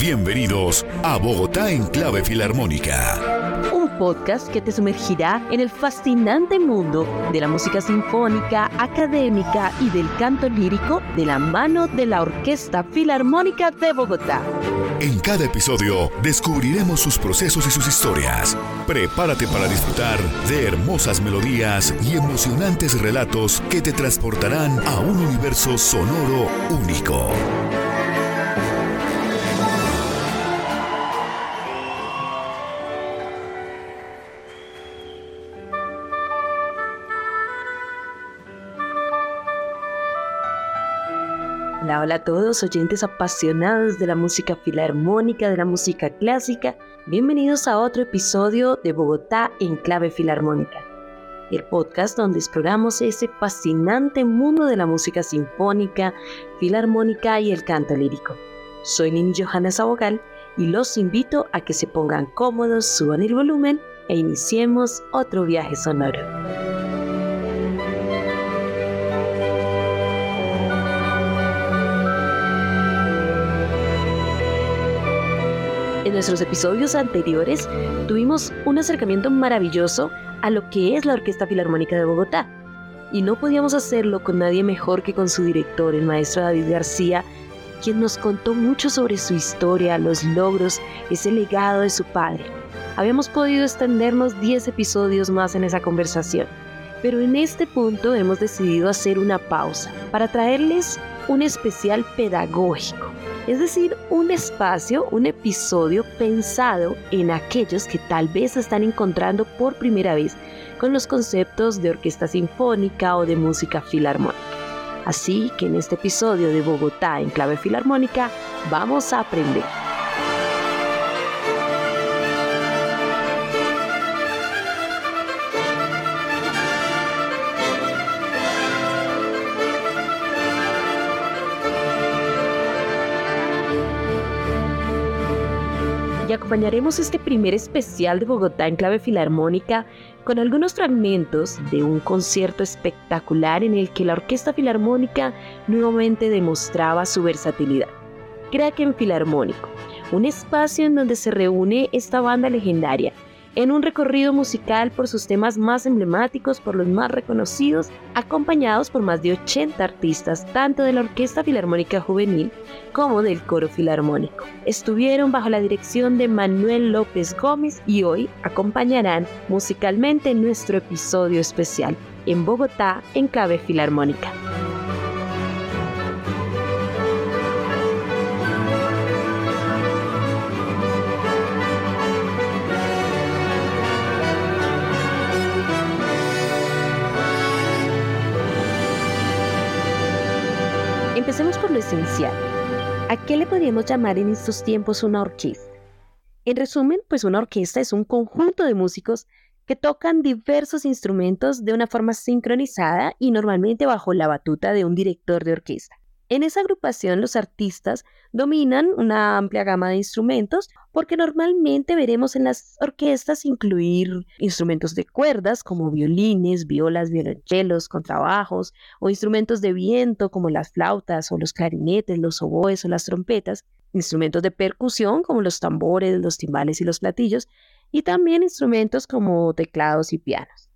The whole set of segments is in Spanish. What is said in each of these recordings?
Bienvenidos a Bogotá en clave filarmónica un podcast que te sumergirá en el fascinante mundo de la música sinfónica, académica y del canto lírico de la mano de la Orquesta Filarmónica de Bogotá. En cada episodio descubriremos sus procesos y sus historias. Prepárate para disfrutar de hermosas melodías y emocionantes relatos que te transportarán a un universo sonoro único. Hola, hola a todos, oyentes apasionados de la música filarmónica, de la música clásica. Bienvenidos a otro episodio de Bogotá en clave filarmónica, el podcast donde exploramos ese fascinante mundo de la música sinfónica, filarmónica y el canto lírico. Soy Nini Johanna Sabogal y los invito a que se pongan cómodos, suban el volumen e iniciemos otro viaje sonoro. En nuestros episodios anteriores tuvimos un acercamiento maravilloso a lo que es la Orquesta Filarmónica de Bogotá. Y no podíamos hacerlo con nadie mejor que con su director, el maestro David García, quien nos contó mucho sobre su historia, los logros, ese legado de su padre. Habíamos podido extendernos 10 episodios más en esa conversación, pero en este punto hemos decidido hacer una pausa para traerles un especial pedagógico es decir, un espacio, un episodio pensado en aquellos que tal vez están encontrando por primera vez con los conceptos de orquesta sinfónica o de música filarmónica. Así que en este episodio de Bogotá en clave filarmónica vamos a aprender acompañaremos este primer especial de Bogotá en clave filarmónica con algunos fragmentos de un concierto espectacular en el que la Orquesta Filarmónica nuevamente demostraba su versatilidad. Kraken Filarmónico, un espacio en donde se reúne esta banda legendaria en un recorrido musical por sus temas más emblemáticos, por los más reconocidos, acompañados por más de 80 artistas, tanto de la Orquesta Filarmónica Juvenil como del Coro Filarmónico. Estuvieron bajo la dirección de Manuel López Gómez y hoy acompañarán musicalmente nuestro episodio especial en Bogotá en clave filarmónica. Empecemos por lo esencial. ¿A qué le podríamos llamar en estos tiempos una orquesta? En resumen, pues una orquesta es un conjunto de músicos que tocan diversos instrumentos de una forma sincronizada y normalmente bajo la batuta de un director de orquesta. En esa agrupación los artistas dominan una amplia gama de instrumentos porque normalmente veremos en las orquestas incluir instrumentos de cuerdas como violines, violas, violonchelos, contrabajos o instrumentos de viento como las flautas o los clarinetes, los oboes o las trompetas, instrumentos de percusión como los tambores, los timbales y los platillos y también instrumentos como teclados y pianos.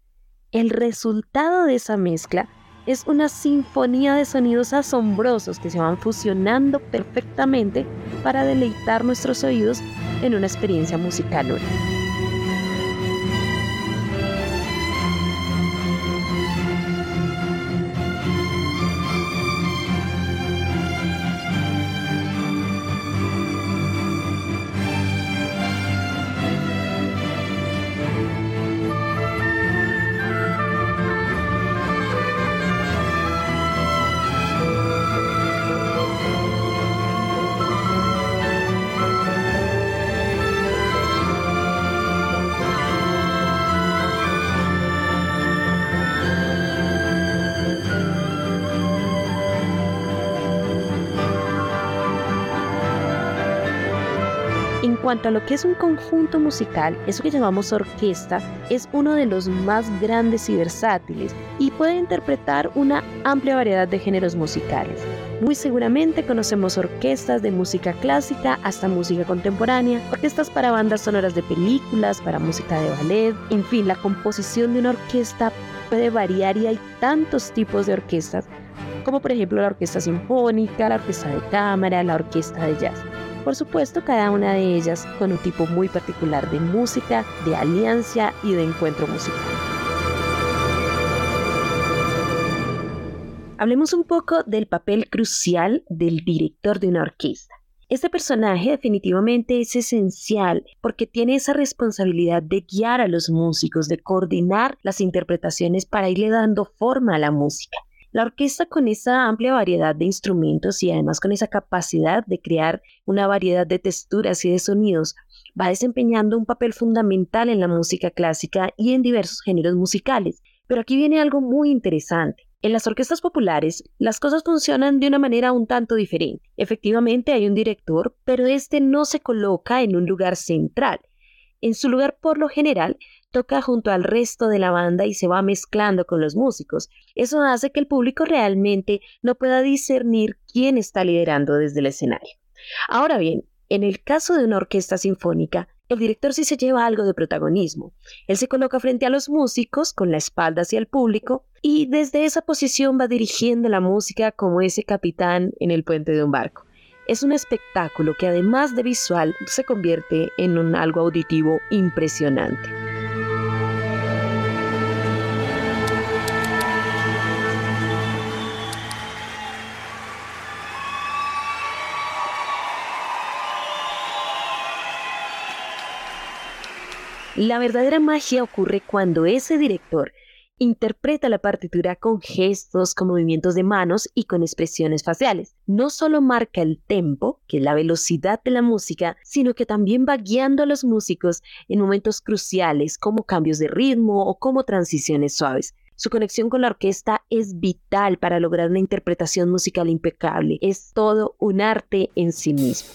El resultado de esa mezcla es una sinfonía de sonidos asombrosos que se van fusionando perfectamente para deleitar nuestros oídos en una experiencia musical única. En cuanto a lo que es un conjunto musical, eso que llamamos orquesta es uno de los más grandes y versátiles y puede interpretar una amplia variedad de géneros musicales. Muy seguramente conocemos orquestas de música clásica hasta música contemporánea, orquestas para bandas sonoras de películas, para música de ballet, en fin, la composición de una orquesta puede variar y hay tantos tipos de orquestas, como por ejemplo la orquesta sinfónica, la orquesta de cámara, la orquesta de jazz. Por supuesto, cada una de ellas con un tipo muy particular de música, de alianza y de encuentro musical. Hablemos un poco del papel crucial del director de una orquesta. Este personaje definitivamente es esencial porque tiene esa responsabilidad de guiar a los músicos, de coordinar las interpretaciones para irle dando forma a la música. La orquesta con esa amplia variedad de instrumentos y además con esa capacidad de crear una variedad de texturas y de sonidos va desempeñando un papel fundamental en la música clásica y en diversos géneros musicales. Pero aquí viene algo muy interesante. En las orquestas populares, las cosas funcionan de una manera un tanto diferente. Efectivamente hay un director, pero este no se coloca en un lugar central. En su lugar, por lo general, toca junto al resto de la banda y se va mezclando con los músicos. Eso hace que el público realmente no pueda discernir quién está liderando desde el escenario. Ahora bien, en el caso de una orquesta sinfónica, el director sí se lleva algo de protagonismo. Él se coloca frente a los músicos con la espalda hacia el público y desde esa posición va dirigiendo la música como ese capitán en el puente de un barco. Es un espectáculo que además de visual se convierte en un algo auditivo impresionante. La verdadera magia ocurre cuando ese director interpreta la partitura con gestos, con movimientos de manos y con expresiones faciales. No solo marca el tempo, que es la velocidad de la música, sino que también va guiando a los músicos en momentos cruciales como cambios de ritmo o como transiciones suaves. Su conexión con la orquesta es vital para lograr una interpretación musical impecable. Es todo un arte en sí mismo.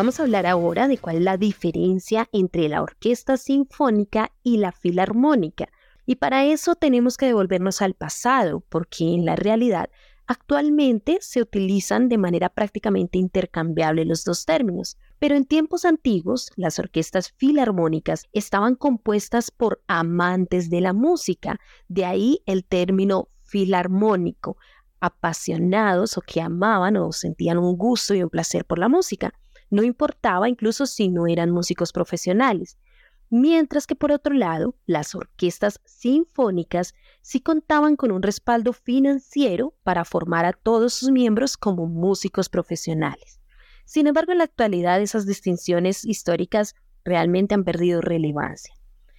Vamos a hablar ahora de cuál es la diferencia entre la orquesta sinfónica y la filarmónica. Y para eso tenemos que devolvernos al pasado, porque en la realidad actualmente se utilizan de manera prácticamente intercambiable los dos términos. Pero en tiempos antiguos, las orquestas filarmónicas estaban compuestas por amantes de la música, de ahí el término filarmónico, apasionados o que amaban o sentían un gusto y un placer por la música. No importaba incluso si no eran músicos profesionales. Mientras que por otro lado, las orquestas sinfónicas sí contaban con un respaldo financiero para formar a todos sus miembros como músicos profesionales. Sin embargo, en la actualidad esas distinciones históricas realmente han perdido relevancia.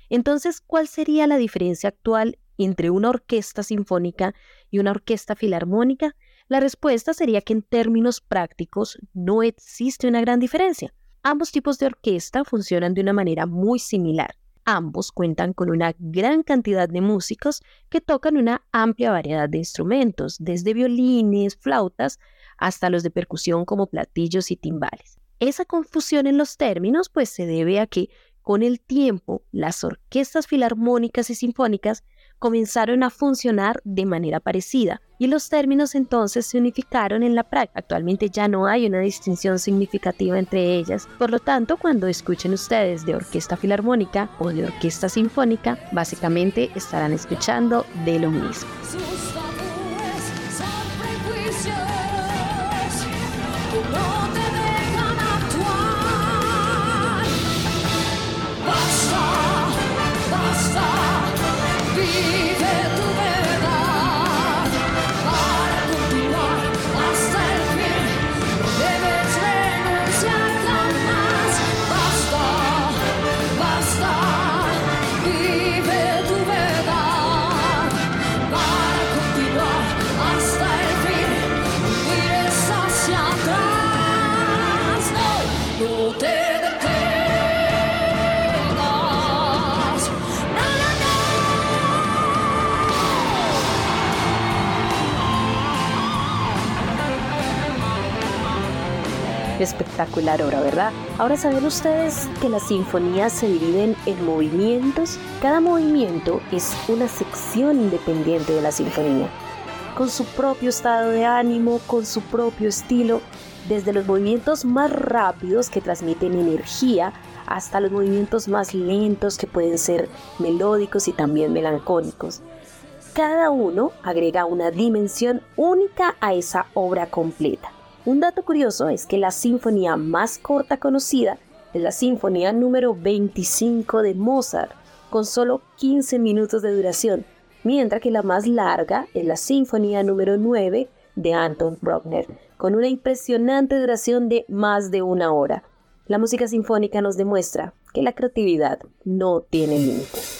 Entonces, ¿cuál sería la diferencia actual entre una orquesta sinfónica y una orquesta filarmónica? La respuesta sería que en términos prácticos no existe una gran diferencia. Ambos tipos de orquesta funcionan de una manera muy similar. Ambos cuentan con una gran cantidad de músicos que tocan una amplia variedad de instrumentos, desde violines, flautas, hasta los de percusión como platillos y timbales. Esa confusión en los términos pues se debe a que con el tiempo las orquestas filarmónicas y sinfónicas comenzaron a funcionar de manera parecida y los términos entonces se unificaron en la práctica. Actualmente ya no hay una distinción significativa entre ellas, por lo tanto cuando escuchen ustedes de orquesta filarmónica o de orquesta sinfónica, básicamente estarán escuchando de lo mismo. Espectacular obra, ¿verdad? Ahora saben ustedes que las sinfonías se dividen en movimientos. Cada movimiento es una sección independiente de la sinfonía, con su propio estado de ánimo, con su propio estilo, desde los movimientos más rápidos que transmiten energía hasta los movimientos más lentos que pueden ser melódicos y también melancólicos. Cada uno agrega una dimensión única a esa obra completa. Un dato curioso es que la sinfonía más corta conocida es la sinfonía número 25 de Mozart, con solo 15 minutos de duración, mientras que la más larga es la sinfonía número 9 de Anton Bruckner, con una impresionante duración de más de una hora. La música sinfónica nos demuestra que la creatividad no tiene límites.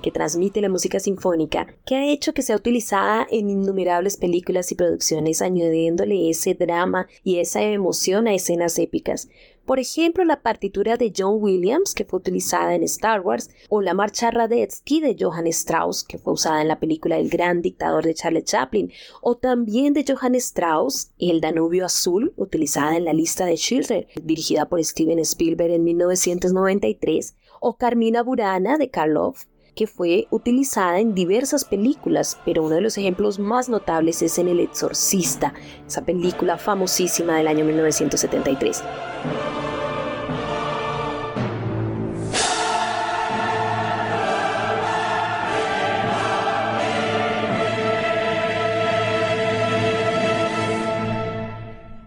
que transmite la música sinfónica, que ha hecho que sea utilizada en innumerables películas y producciones, añadiéndole ese drama y esa emoción a escenas épicas. Por ejemplo, la partitura de John Williams, que fue utilizada en Star Wars, o la marcha Radetzky de Johann Strauss, que fue usada en la película El Gran Dictador de Charles Chaplin, o también de Johann Strauss, El Danubio Azul, utilizada en la lista de Schiller, dirigida por Steven Spielberg en 1993, o Carmina Burana de Karloff, que fue utilizada en diversas películas, pero uno de los ejemplos más notables es en El Exorcista, esa película famosísima del año 1973.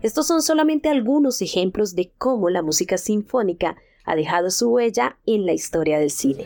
Estos son solamente algunos ejemplos de cómo la música sinfónica ha dejado su huella en la historia del cine.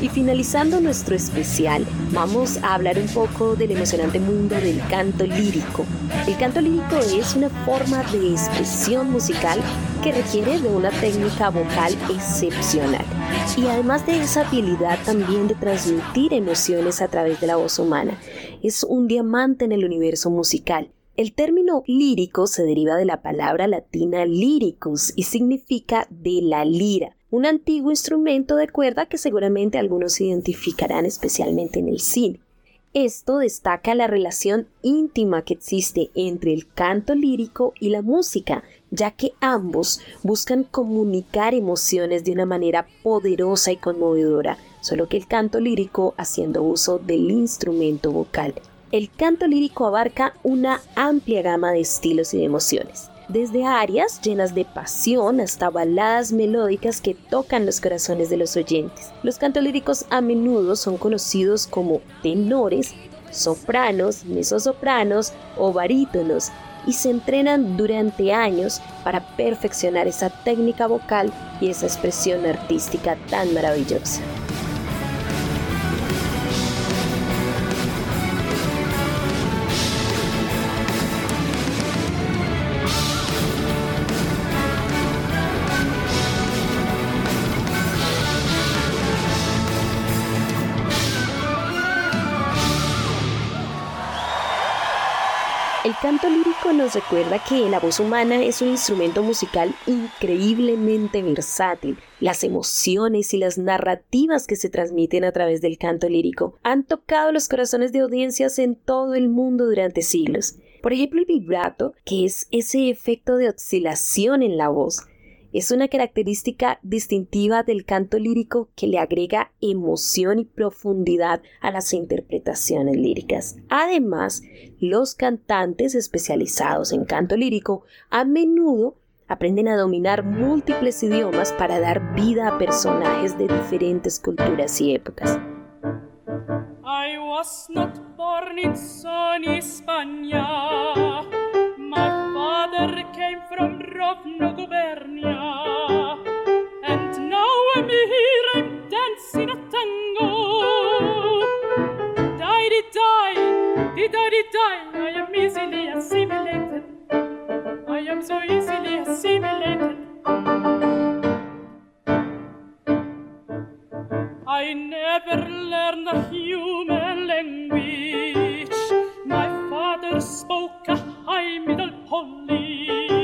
Y finalizando nuestro especial, vamos a hablar un poco del emocionante mundo del canto lírico. El canto lírico es una forma de expresión musical que requiere de una técnica vocal excepcional y además de esa habilidad también de transmitir emociones a través de la voz humana. Es un diamante en el universo musical. El término lírico se deriva de la palabra latina lyricus y significa de la lira un antiguo instrumento de cuerda que seguramente algunos identificarán especialmente en el cine. Esto destaca la relación íntima que existe entre el canto lírico y la música, ya que ambos buscan comunicar emociones de una manera poderosa y conmovedora, solo que el canto lírico haciendo uso del instrumento vocal. El canto lírico abarca una amplia gama de estilos y de emociones desde arias llenas de pasión hasta baladas melódicas que tocan los corazones de los oyentes. Los cantolíricos a menudo son conocidos como tenores, sopranos, mesosopranos o barítonos y se entrenan durante años para perfeccionar esa técnica vocal y esa expresión artística tan maravillosa. Recuerda que la voz humana es un instrumento musical increíblemente versátil. Las emociones y las narrativas que se transmiten a través del canto lírico han tocado los corazones de audiencias en todo el mundo durante siglos. Por ejemplo, el vibrato, que es ese efecto de oscilación en la voz, es una característica distintiva del canto lírico que le agrega emoción y profundidad a las interpretaciones líricas. Además, los cantantes especializados en canto lírico a menudo aprenden a dominar múltiples idiomas para dar vida a personajes de diferentes culturas y épocas. I was not born in. Rovno gubernia. And now I'm here, I'm dancing a tango. Die, di, die, di, die, di, die. I am easily assimilated. I am so easily assimilated. I never learned a human language. My father spoke a high middle Polish.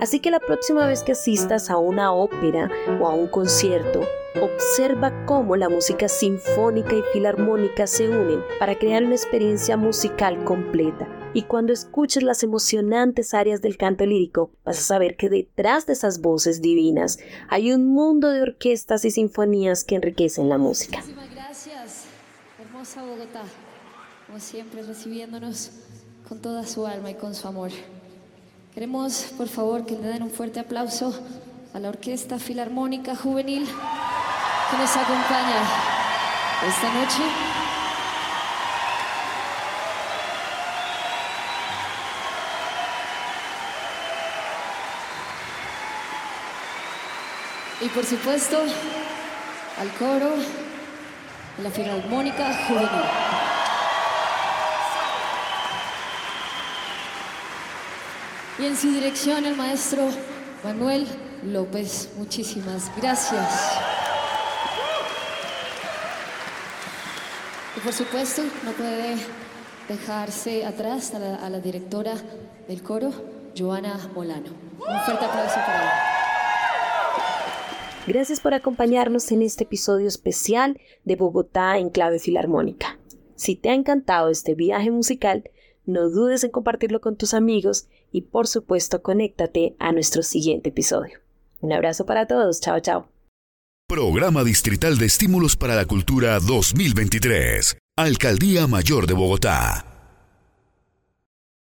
Así que la próxima vez que asistas a una ópera o a un concierto, observa cómo la música sinfónica y filarmónica se unen para crear una experiencia musical completa. Y cuando escuches las emocionantes áreas del canto lírico, vas a saber que detrás de esas voces divinas hay un mundo de orquestas y sinfonías que enriquecen la música. Muchísimas gracias, hermosa Bogotá, como siempre recibiéndonos con toda su alma y con su amor. Queremos, por favor, que le den un fuerte aplauso a la Orquesta Filarmónica Juvenil que nos acompaña esta noche. Y por supuesto, al coro de la Filarmónica Juvenil. Y en su dirección el maestro Manuel López. Muchísimas gracias. Y por supuesto, no puede dejarse atrás a la, directora del coro, Joana Molano. Un fuerte aplauso para ella. Gracias por acompañarnos en este episodio especial de Bogotá en clave filarmónica. Si te ha encantado este viaje musical, no dudes en compartirlo con tus amigos y por supuesto conéctate a nuestro siguiente episodio. Un abrazo para todos, chao chao. Programa Distrital de Estímulos para la Cultura 2023. Alcaldía Mayor de Bogotá.